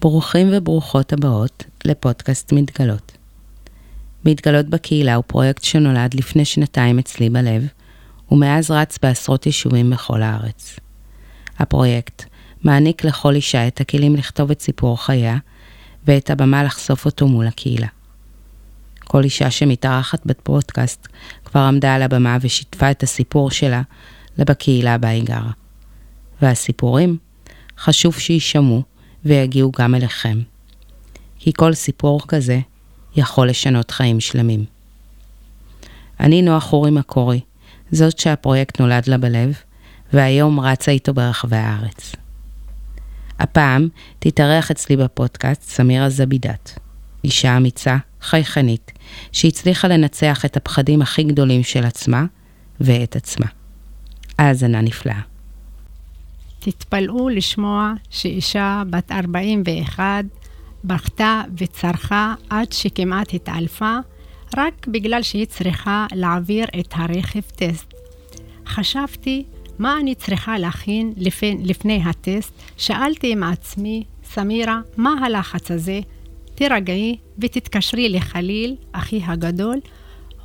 ברוכים וברוכות הבאות לפודקאסט מתגלות. מתגלות בקהילה הוא פרויקט שנולד לפני שנתיים אצלי בלב, ומאז רץ בעשרות יישובים בכל הארץ. הפרויקט מעניק לכל אישה את הכלים לכתוב את סיפור חייה, ואת הבמה לחשוף אותו מול הקהילה. כל אישה שמתארחת בפודקאסט כבר עמדה על הבמה ושיתפה את הסיפור שלה לבקהילה בה היא גרה. והסיפורים, חשוב שיישמעו ויגיעו גם אליכם. כי כל סיפור כזה יכול לשנות חיים שלמים. אני נועה חורי מקורי, זאת שהפרויקט נולד לה בלב, והיום רצה איתו ברחבי הארץ. הפעם תתארח אצלי בפודקאסט סמירה זבידת, אישה אמיצה, חייכנית, שהצליחה לנצח את הפחדים הכי גדולים של עצמה ואת עצמה. האזנה נפלאה. תתפלאו לשמוע שאישה בת 41 בכתה וצרחה עד שכמעט התעלפה, רק בגלל שהיא צריכה להעביר את הרכב טסט. חשבתי מה אני צריכה להכין לפני, לפני הטסט, שאלתי עם עצמי, סמירה, מה הלחץ הזה? תירגעי ותתקשרי לחליל, אחי הגדול,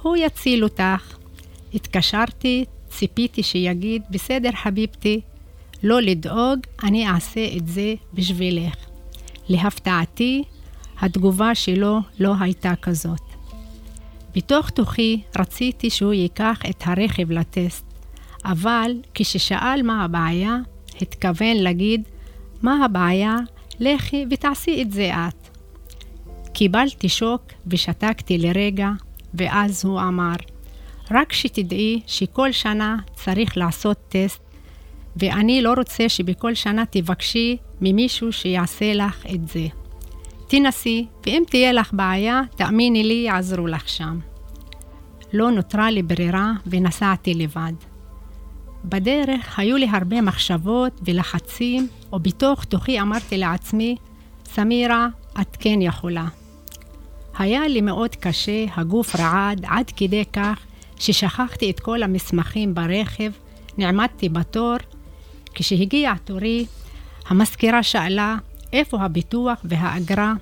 הוא יציל אותך. התקשרתי, ציפיתי שיגיד, בסדר חביבתי, לא לדאוג, אני אעשה את זה בשבילך. להפתעתי, התגובה שלו לא הייתה כזאת. בתוך תוכי רציתי שהוא ייקח את הרכב לטסט, אבל כששאל מה הבעיה, התכוון להגיד, מה הבעיה? לכי ותעשי את זה את. קיבלתי שוק ושתקתי לרגע, ואז הוא אמר, רק שתדעי שכל שנה צריך לעשות טסט ואני לא רוצה שבכל שנה תבקשי ממישהו שיעשה לך את זה. תנסי, ואם תהיה לך בעיה, תאמיני לי, יעזרו לך שם. לא נותרה לי ברירה ונסעתי לבד. בדרך היו לי הרבה מחשבות ולחצים, ובתוך תוכי אמרתי לעצמי, סמירה, את כן יכולה. היה לי מאוד קשה, הגוף רעד עד כדי כך ששכחתי את כל המסמכים ברכב, נעמדתי בתור כשהגיע תורי, המזכירה שאלה איפה הביטוח והאגרה,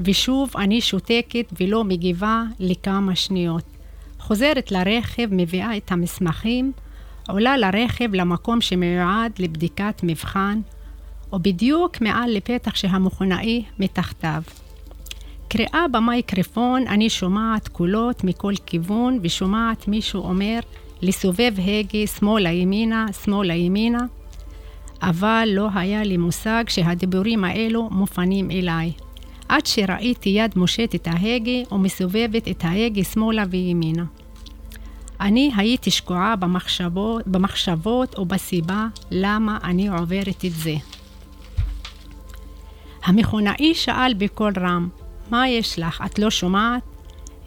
ושוב אני שותקת ולא מגיבה לכמה שניות. חוזרת לרכב, מביאה את המסמכים, עולה לרכב למקום שמיועד לבדיקת מבחן, ובדיוק מעל לפתח שהמכונאי מתחתיו. קריאה במייקרופון, אני שומעת קולות מכל כיוון ושומעת מישהו אומר לסובב הגה שמאלה ימינה, שמאלה ימינה, אבל לא היה לי מושג שהדיבורים האלו מופנים אליי. עד שראיתי יד מושטת ההגה ומסובבת את ההגה שמאלה וימינה. אני הייתי שקועה במחשבות, במחשבות ובסיבה למה אני עוברת את זה. המכונאי שאל בקול רם, מה יש לך, את לא שומעת?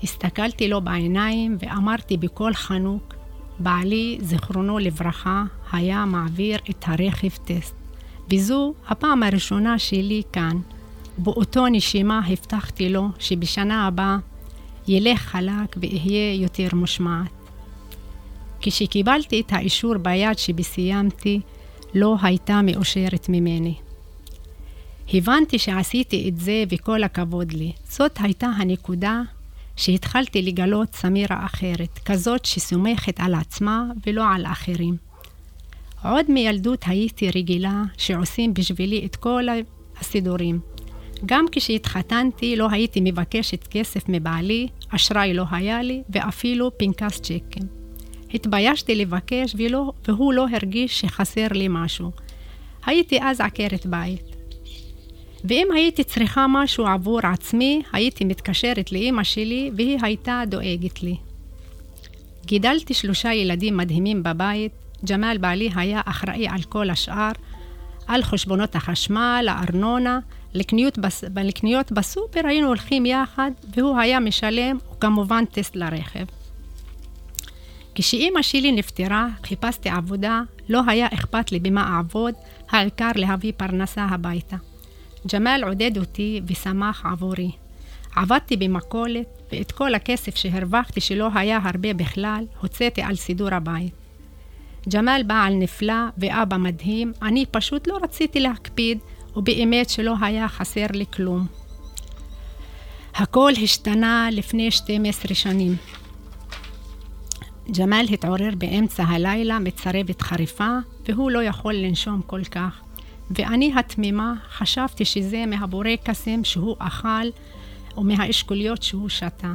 הסתכלתי לו בעיניים ואמרתי בקול חנוק, בעלי, זיכרונו לברכה, היה מעביר את הרכב טסט. וזו הפעם הראשונה שלי כאן. באותו נשימה הבטחתי לו שבשנה הבאה ילך חלק ואהיה יותר מושמעת. כשקיבלתי את האישור ביד שבסיימתי, לא הייתה מאושרת ממני. הבנתי שעשיתי את זה וכל הכבוד לי. זאת הייתה הנקודה שהתחלתי לגלות סמירה אחרת, כזאת שסומכת על עצמה ולא על אחרים. עוד מילדות הייתי רגילה שעושים בשבילי את כל הסידורים. גם כשהתחתנתי לא הייתי מבקשת כסף מבעלי, אשראי לא היה לי, ואפילו פנקס צ'קים. התביישתי לבקש ולא, והוא לא הרגיש שחסר לי משהו. הייתי אז עקרת בית. ואם הייתי צריכה משהו עבור עצמי, הייתי מתקשרת לאימא שלי והיא הייתה דואגת לי. גידלתי שלושה ילדים מדהימים בבית, ג'מאל בעלי היה אחראי על כל השאר, על חשבונות החשמל, הארנונה, לקניות, בס... לקניות בסופר היינו הולכים יחד והוא היה משלם, וכמובן טסט לרכב. כשאימא שלי נפטרה, חיפשתי עבודה, לא היה אכפת לי במה אעבוד, העיקר להביא פרנסה הביתה. ג'מאל עודד אותי ושמח עבורי. עבדתי במכולת, ואת כל הכסף שהרווחתי, שלא היה הרבה בכלל, הוצאתי על סידור הבית. ג'מאל בעל נפלא ואבא מדהים, אני פשוט לא רציתי להקפיד, ובאמת שלא היה חסר לי כלום. הכל השתנה לפני 12 שנים. ג'מאל התעורר באמצע הלילה מצרבת חריפה, והוא לא יכול לנשום כל כך. ואני התמימה חשבתי שזה מהבורקסים שהוא אכל ומהאשכוליות שהוא שתה.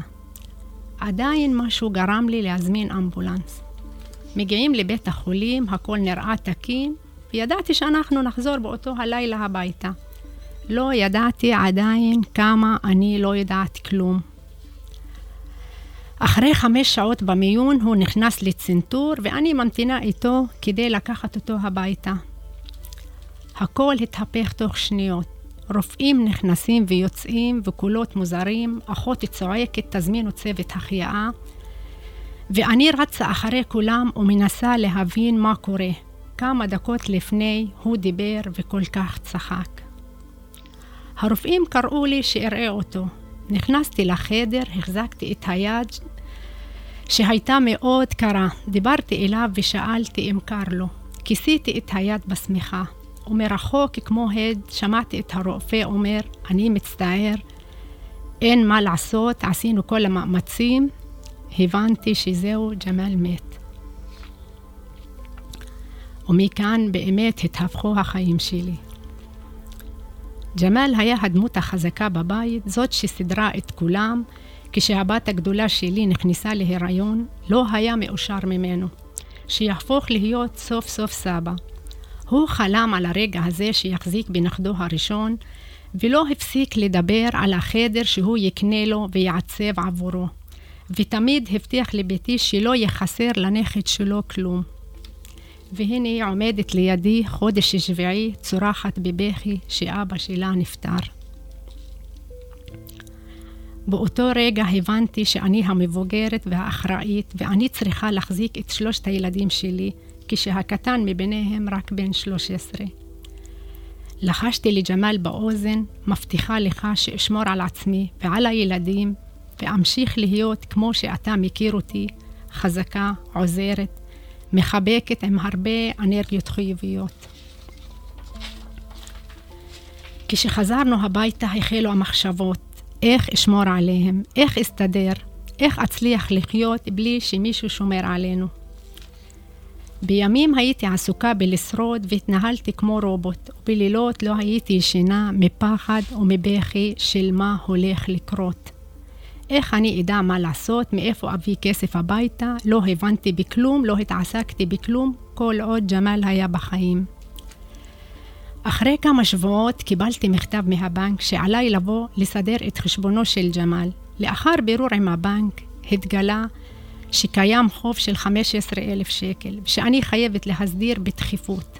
עדיין משהו גרם לי להזמין אמבולנס. מגיעים לבית החולים, הכל נראה תקין, וידעתי שאנחנו נחזור באותו הלילה הביתה. לא ידעתי עדיין כמה אני לא יודעת כלום. אחרי חמש שעות במיון הוא נכנס לצנתור ואני ממתינה איתו כדי לקחת אותו הביתה. הכל התהפך תוך שניות. רופאים נכנסים ויוצאים וקולות מוזרים, אחות צועקת תזמינו צוות החייאה ואני רצה אחרי כולם ומנסה להבין מה קורה. כמה דקות לפני הוא דיבר וכל כך צחק. הרופאים קראו לי שאראה אותו. נכנסתי לחדר, החזקתי את היד שהייתה מאוד קרה. דיברתי אליו ושאלתי אם קר לו. כיסיתי את היד בשמיכה, ומרחוק כמו הד שמעתי את הרופא אומר, אני מצטער, אין מה לעשות, עשינו כל המאמצים. הבנתי שזהו ג'מאל מת. ומכאן באמת התהפכו החיים שלי. ג'מאל היה הדמות החזקה בבית, זאת שסידרה את כולם. כשהבת הגדולה שלי נכנסה להיריון, לא היה מאושר ממנו. שיהפוך להיות סוף סוף סבא. הוא חלם על הרגע הזה שיחזיק בנכדו הראשון, ולא הפסיק לדבר על החדר שהוא יקנה לו ויעצב עבורו. ותמיד הבטיח לביתי שלא יחסר לנכד שלו כלום. והנה היא עומדת לידי חודש שביעי, צורחת בבכי שאבא שלה נפטר. באותו רגע הבנתי שאני המבוגרת והאחראית ואני צריכה להחזיק את שלושת הילדים שלי, כשהקטן מביניהם רק בן 13. לחשתי לג'מאל באוזן, מבטיחה לך שאשמור על עצמי ועל הילדים ואמשיך להיות כמו שאתה מכיר אותי, חזקה, עוזרת, מחבקת עם הרבה אנרגיות חיוביות. כשחזרנו הביתה החלו המחשבות, איך אשמור עליהם, איך אסתדר, איך אצליח לחיות בלי שמישהו שומר עלינו. בימים הייתי עסוקה בלשרוד והתנהלתי כמו רובוט, ובלילות לא הייתי ישנה מפחד ומבכי של מה הולך לקרות. איך אני אדע מה לעשות, מאיפה אביא כסף הביתה, לא הבנתי בכלום, לא התעסקתי בכלום, כל עוד ג'מאל היה בחיים. אחרי כמה שבועות קיבלתי מכתב מהבנק שעליי לבוא לסדר את חשבונו של ג'מאל. לאחר בירור עם הבנק התגלה שקיים חוב של 15,000 שקל, ושאני חייבת להסדיר בדחיפות.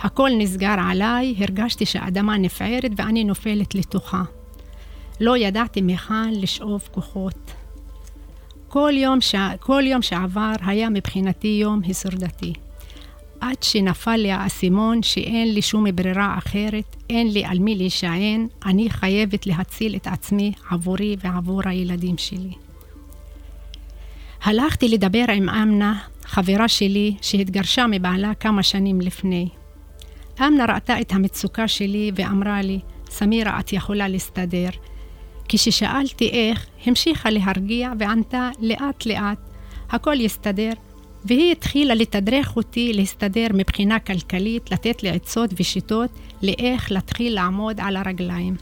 הכל נסגר עליי, הרגשתי שהאדמה נפערת ואני נופלת לתוכה. לא ידעתי מהיכן לשאוב כוחות. כל יום, ש... כל יום שעבר היה מבחינתי יום הישרדתי. עד שנפל לי האסימון שאין לי שום ברירה אחרת, אין לי על מי להישען, אני חייבת להציל את עצמי עבורי ועבור הילדים שלי. הלכתי לדבר עם אמנה, חברה שלי, שהתגרשה מבעלה כמה שנים לפני. אמנה ראתה את המצוקה שלי ואמרה לי, סמירה, את יכולה להסתדר. כששאלתי איך, המשיכה להרגיע וענתה לאט לאט, הכל יסתדר, והיא התחילה לתדרך אותי להסתדר מבחינה כלכלית, לתת לי עצות ושיטות לאיך להתחיל לעמוד על הרגליים.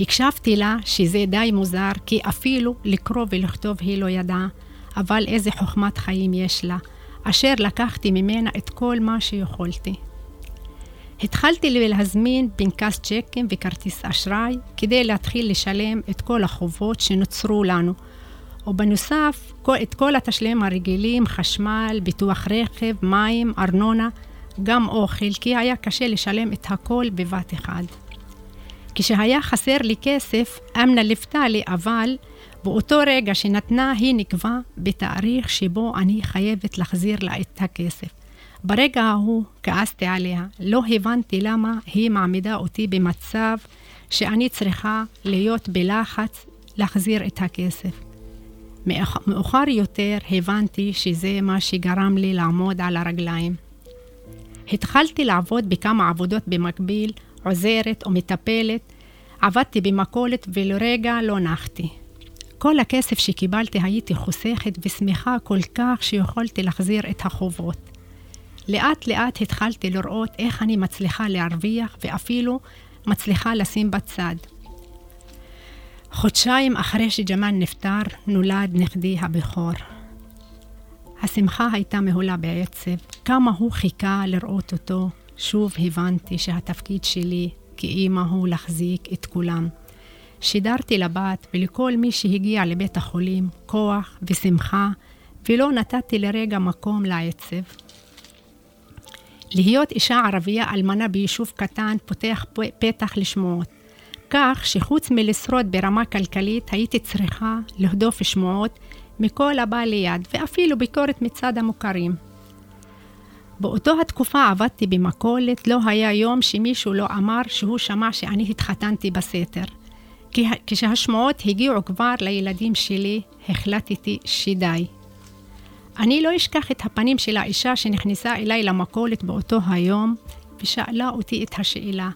הקשבתי לה שזה די מוזר, כי אפילו לקרוא ולכתוב היא לא ידעה, אבל איזה חוכמת חיים יש לה, אשר לקחתי ממנה את כל מה שיכולתי. התחלתי להזמין פנקס צ'קים וכרטיס אשראי כדי להתחיל לשלם את כל החובות שנוצרו לנו, ובנוסף את כל התשלומים הרגילים, חשמל, ביטוח רכב, מים, ארנונה, גם אוכל, כי היה קשה לשלם את הכל בבת אחד. כשהיה חסר לי כסף, אמנה ליוותה לי, אבל באותו רגע שנתנה היא נקבע בתאריך שבו אני חייבת להחזיר לה את הכסף. ברגע ההוא כעסתי עליה, לא הבנתי למה היא מעמידה אותי במצב שאני צריכה להיות בלחץ להחזיר את הכסף. מאוחר יותר הבנתי שזה מה שגרם לי לעמוד על הרגליים. התחלתי לעבוד בכמה עבודות במקביל, עוזרת או מטפלת. עבדתי במכולת ולרגע לא נחתי. כל הכסף שקיבלתי הייתי חוסכת ושמחה כל כך שיכולתי להחזיר את החובות. לאט לאט התחלתי לראות איך אני מצליחה להרוויח ואפילו מצליחה לשים בצד. חודשיים אחרי שג'מאל נפטר, נולד נכדי הבכור. השמחה הייתה מהולה בעצב. כמה הוא חיכה לראות אותו. שוב הבנתי שהתפקיד שלי כאימא הוא להחזיק את כולם. שידרתי לבת ולכל מי שהגיע לבית החולים כוח ושמחה, ולא נתתי לרגע מקום לעצב. להיות אישה ערבייה אלמנה ביישוב קטן פותח פתח לשמועות. כך שחוץ מלשרוד ברמה כלכלית הייתי צריכה להדוף שמועות מכל הבא ליד, ואפילו ביקורת מצד המוכרים. באותו התקופה עבדתי במכולת, לא היה יום שמישהו לא אמר שהוא שמע שאני התחתנתי בסתר. כשהשמועות הגיעו כבר לילדים שלי, החלטתי שדי. אני לא אשכח את הפנים של האישה שנכנסה אליי למכולת באותו היום, ושאלה אותי את השאלה,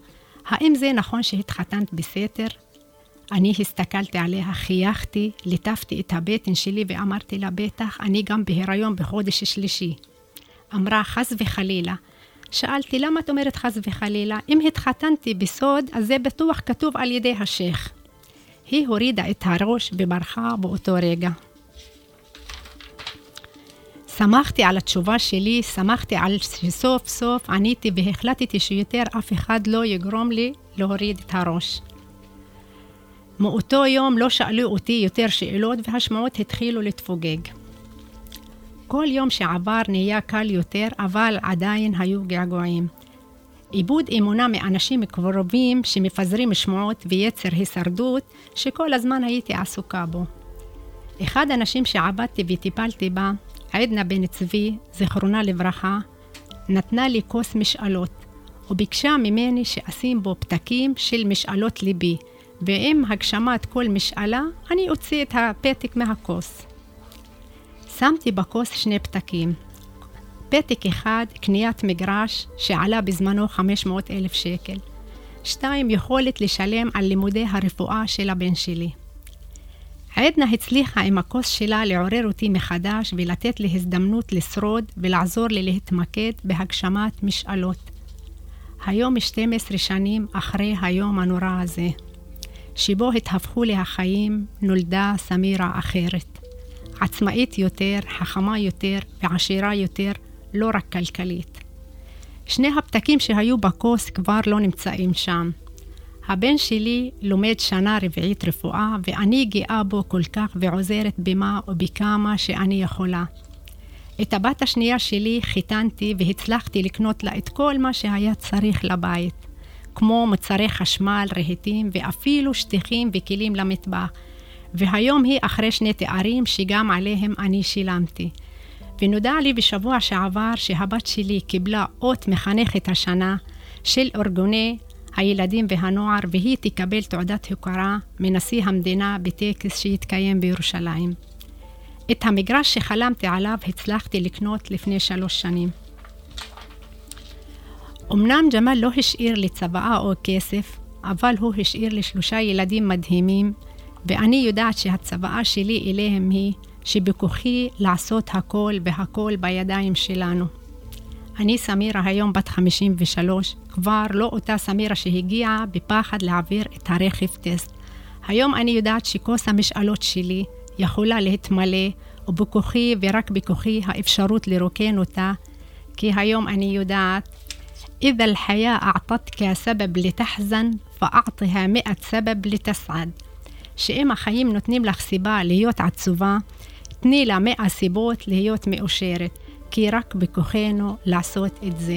האם זה נכון שהתחתנת בסתר? אני הסתכלתי עליה, חייכתי, ליטפתי את הבטן שלי ואמרתי לה, בטח, אני גם בהיריון בחודש שלישי. אמרה, חס וחלילה. שאלתי, למה את אומרת חס וחלילה? אם התחתנתי בסוד, אז זה בטוח כתוב על ידי השייח. היא הורידה את הראש וברחה באותו רגע. שמחתי על התשובה שלי, שמחתי על שסוף סוף עניתי והחלטתי שיותר אף אחד לא יגרום לי להוריד את הראש. מאותו יום לא שאלו אותי יותר שאלות והשמעות התחילו להתפוגג. כל יום שעבר נהיה קל יותר, אבל עדיין היו געגועים. איבוד אמונה מאנשים קרובים שמפזרים שמועות ויצר הישרדות שכל הזמן הייתי עסוקה בו. אחד הנשים שעבדתי וטיפלתי בה, עדנה בן צבי, זיכרונה לברכה, נתנה לי כוס משאלות, וביקשה ממני שאשים בו פתקים של משאלות ליבי, ועם הגשמת כל משאלה, אני אוציא את הפתק מהכוס. שמתי בכוס שני פתקים. פתק אחד, קניית מגרש, שעלה בזמנו 500 אלף שקל. שתיים, יכולת לשלם על לימודי הרפואה של הבן שלי. עדנה הצליחה עם הכוס שלה לעורר אותי מחדש ולתת לי הזדמנות לשרוד ולעזור לי להתמקד בהגשמת משאלות. היום 12 שנים אחרי היום הנורא הזה, שבו התהפכו לי החיים, נולדה סמירה אחרת. עצמאית יותר, חכמה יותר ועשירה יותר, לא רק כלכלית. שני הפתקים שהיו בכוס כבר לא נמצאים שם. הבן שלי לומד שנה רביעית רפואה, ואני גאה בו כל כך ועוזרת במה ובכמה שאני יכולה. את הבת השנייה שלי חיתנתי והצלחתי לקנות לה את כל מה שהיה צריך לבית, כמו מוצרי חשמל, רהיטים ואפילו שטיחים וכלים למטבח. והיום היא אחרי שני תארים שגם עליהם אני שילמתי. ונודע לי בשבוע שעבר שהבת שלי קיבלה אות מחנכת השנה של ארגוני הילדים והנוער, והיא תקבל תעודת הוקרה מנשיא המדינה בטקס שיתקיים בירושלים. את המגרש שחלמתי עליו הצלחתי לקנות לפני שלוש שנים. אמנם ג'מאל לא השאיר לי צוואה או כסף, אבל הוא השאיר לי שלושה ילדים מדהימים, ואני יודעת שהצוואה שלי אליהם היא שבכוחי לעשות הכל והכל בידיים שלנו. אני סמירה היום בת 53, כבר לא אותה סמירה שהגיעה בפחד להעביר את הרכב טסט. היום אני יודעת שכוס המשאלות שלי יכולה להתמלא, ובכוחי ורק בכוחי האפשרות לרוקן אותה, כי היום אני יודעת إذا الحياة أعطتك سبب لتحزن فأعطها مئة سبب لتسعد שאם החיים נותנים לך סיבה להיות עצובה, תני לה מאה סיבות להיות מאושרת. כי רק בכוחנו לעשות את זה.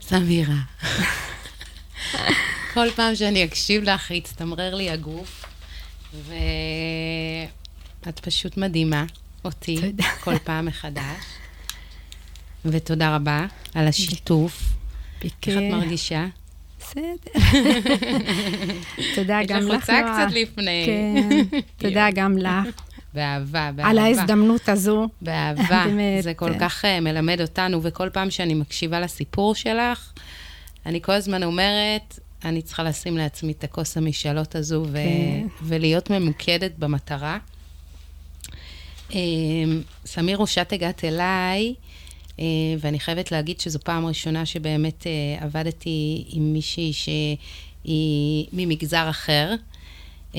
סמירה, כל פעם שאני אקשיב לך, יצטמרר לי הגוף, ואת פשוט מדהימה אותי כל פעם מחדש. ותודה רבה על השיתוף. איך את מרגישה? בסדר. תודה גם לך, נועה. יש לך חוצה קצת לפני. כן, תודה גם לך. באהבה, באהבה. על ההזדמנות הזו. באהבה. באמת. זה כל כך uh, מלמד אותנו, וכל פעם שאני מקשיבה לסיפור שלך, אני כל הזמן אומרת, אני צריכה לשים לעצמי את הכוס המשאלות הזו ו- כן. ולהיות ממוקדת במטרה. Um, סמיר רושת הגעת אליי, ואני חייבת להגיד שזו פעם ראשונה שבאמת uh, עבדתי עם מישהי שהיא ממגזר אחר, uh,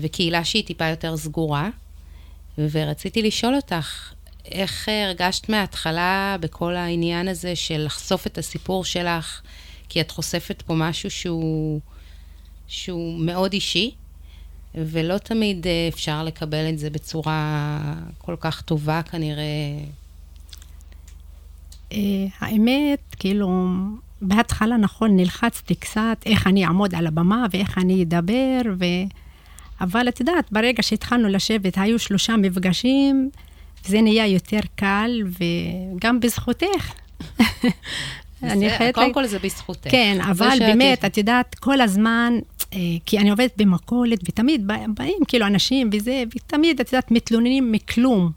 וקהילה שהיא טיפה יותר סגורה. ורציתי לשאול אותך, איך הרגשת מההתחלה בכל העניין הזה של לחשוף את הסיפור שלך? כי את חושפת פה משהו שהוא, שהוא מאוד אישי, ולא תמיד אה, אפשר לקבל את זה בצורה כל כך טובה כנראה. אה, האמת, כאילו, בהתחלה, נכון, נלחצתי קצת איך אני אעמוד על הבמה ואיך אני אדבר, ו... אבל את יודעת, ברגע שהתחלנו לשבת, היו שלושה מפגשים, זה נהיה יותר קל, וגם בזכותך. אני חייבת... קודם כל זה בזכותך. כן, אבל באמת, את יודעת, כל הזמן, אה, כי אני עובדת במכולת, ותמיד באים כאילו אנשים וזה, ותמיד, את יודעת, מתלוננים מכלום.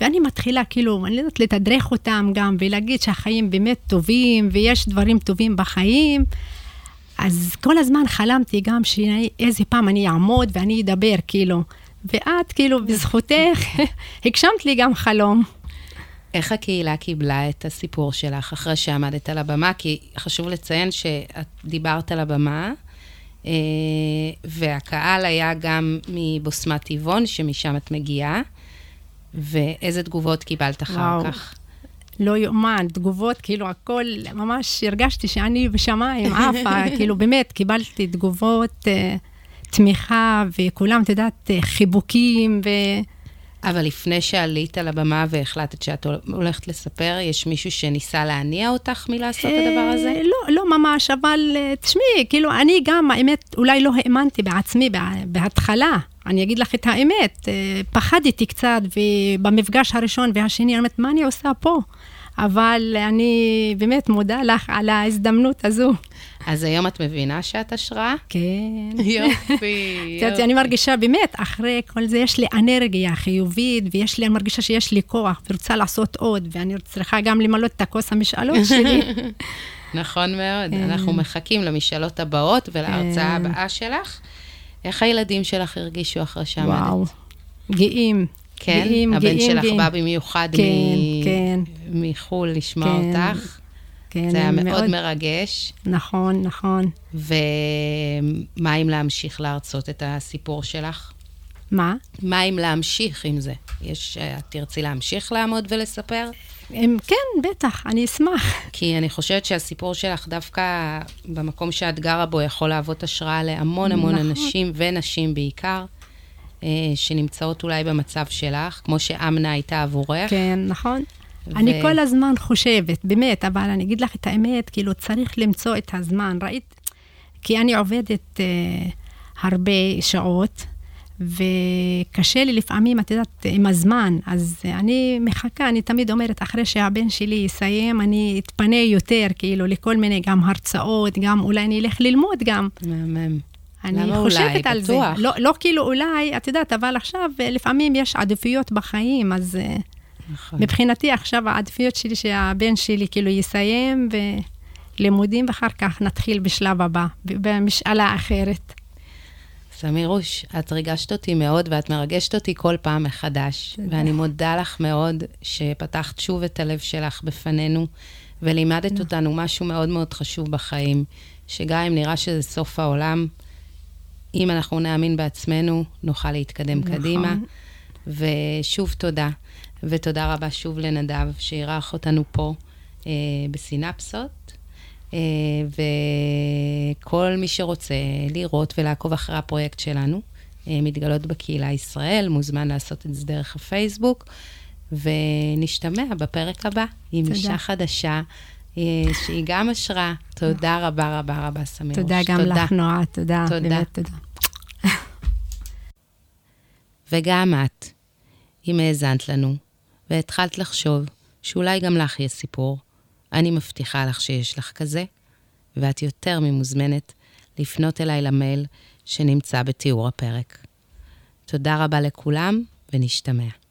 ואני מתחילה כאילו, אני לא יודעת, לתדרך אותם גם, ולהגיד שהחיים באמת טובים, ויש דברים טובים בחיים. אז כל הזמן חלמתי גם שאיזה פעם אני אעמוד ואני אדבר, כאילו. ואת, כאילו, בזכותך, הגשמת לי גם חלום. איך הקהילה קיבלה את הסיפור שלך אחרי שעמדת על הבמה? כי חשוב לציין שאת דיברת על הבמה, אה, והקהל היה גם מבוסמת טבעון, שמשם את מגיעה, ואיזה תגובות קיבלת אחר וואו. כך? לא יאומן, תגובות, כאילו הכל, ממש הרגשתי שאני בשמיים, עפה, כאילו באמת, קיבלתי תגובות, uh, תמיכה, וכולם, את יודעת, uh, חיבוקים, ו... אבל לפני שעלית על הבמה והחלטת שאת הולכת לספר, יש מישהו שניסה להניע אותך מלעשות את הדבר הזה? לא, לא ממש, אבל תשמעי, כאילו, אני גם, האמת, אולי לא האמנתי בעצמי בהתחלה. אני אגיד לך את האמת, פחדתי קצת, ובמפגש הראשון והשני, אני אומרת, מה אני עושה פה? אבל אני באמת מודה לך על ההזדמנות הזו. אז היום את מבינה שאת השראה? כן. יופי. יודעת, אני מרגישה באמת, אחרי כל זה יש לי אנרגיה חיובית, ויש לי, אני מרגישה שיש לי כוח, ורוצה לעשות עוד, ואני צריכה גם למלא את הכוס המשאלות שלי. נכון מאוד. כן. אנחנו מחכים למשאלות הבאות ולהרצאה כן. הבאה שלך. איך הילדים שלך הרגישו אחרי שעמדת? וואו, גאים. כן? גאים, הבן גאים, שלך גאים. בא במיוחד כן, מ... כן. מחו"ל לשמוע כן, אותך. כן, זה היה מאוד, מאוד מרגש. נכון, נכון. ומה אם להמשיך להרצות את הסיפור שלך? מה? מה אם להמשיך עם זה? יש, את תרצי להמשיך לעמוד ולספר? כן, בטח, אני אשמח. כי אני חושבת שהסיפור שלך דווקא במקום שאת גרה בו יכול להוות השראה להמון המון נכון. אנשים ונשים בעיקר. אה, שנמצאות אולי במצב שלך, כמו שאמנה הייתה עבורך. כן, נכון. ו... אני כל הזמן חושבת, באמת, אבל אני אגיד לך את האמת, כאילו, צריך למצוא את הזמן. ראית? כי אני עובדת אה, הרבה שעות, וקשה לי לפעמים, את יודעת, עם הזמן. אז אני מחכה, אני תמיד אומרת, אחרי שהבן שלי יסיים, אני אתפנה יותר, כאילו, לכל מיני גם הרצאות, גם אולי אני אלך ללמוד גם. מהמם. אני חושבת על בטוח. זה. לא, לא כאילו אולי, את יודעת, אבל עכשיו לפעמים יש עדיפויות בחיים, אז אה, נכון. מבחינתי עכשיו העדיפויות שלי שהבן שלי כאילו יסיים ולימודים, ואחר כך נתחיל בשלב הבא, במשאלה אחרת. סמירוש, את ריגשת אותי מאוד ואת מרגשת אותי כל פעם מחדש. תודה. ואני מודה לך מאוד שפתחת שוב את הלב שלך בפנינו, ולימדת אותנו משהו מאוד מאוד חשוב בחיים, שגם אם נראה שזה סוף העולם, אם אנחנו נאמין בעצמנו, נוכל להתקדם נכון. קדימה. ושוב תודה, ותודה רבה שוב לנדב, שאירח אותנו פה אה, בסינפסות. אה, וכל מי שרוצה לראות ולעקוב אחרי הפרויקט שלנו, אה, מתגלות בקהילה ישראל, מוזמן לעשות את זה דרך הפייסבוק, ונשתמע בפרק הבא עם תודה. אישה חדשה. אה, שהיא גם השראה. תודה רבה רבה רבה, סמירוש. תודה גם תודה. לך, נועה, תודה. תודה. באמת תודה. וגם את, אם האזנת לנו, והתחלת לחשוב שאולי גם לך יש סיפור. אני מבטיחה לך שיש לך כזה, ואת יותר ממוזמנת לפנות אליי למייל שנמצא בתיאור הפרק. תודה רבה לכולם, ונשתמע.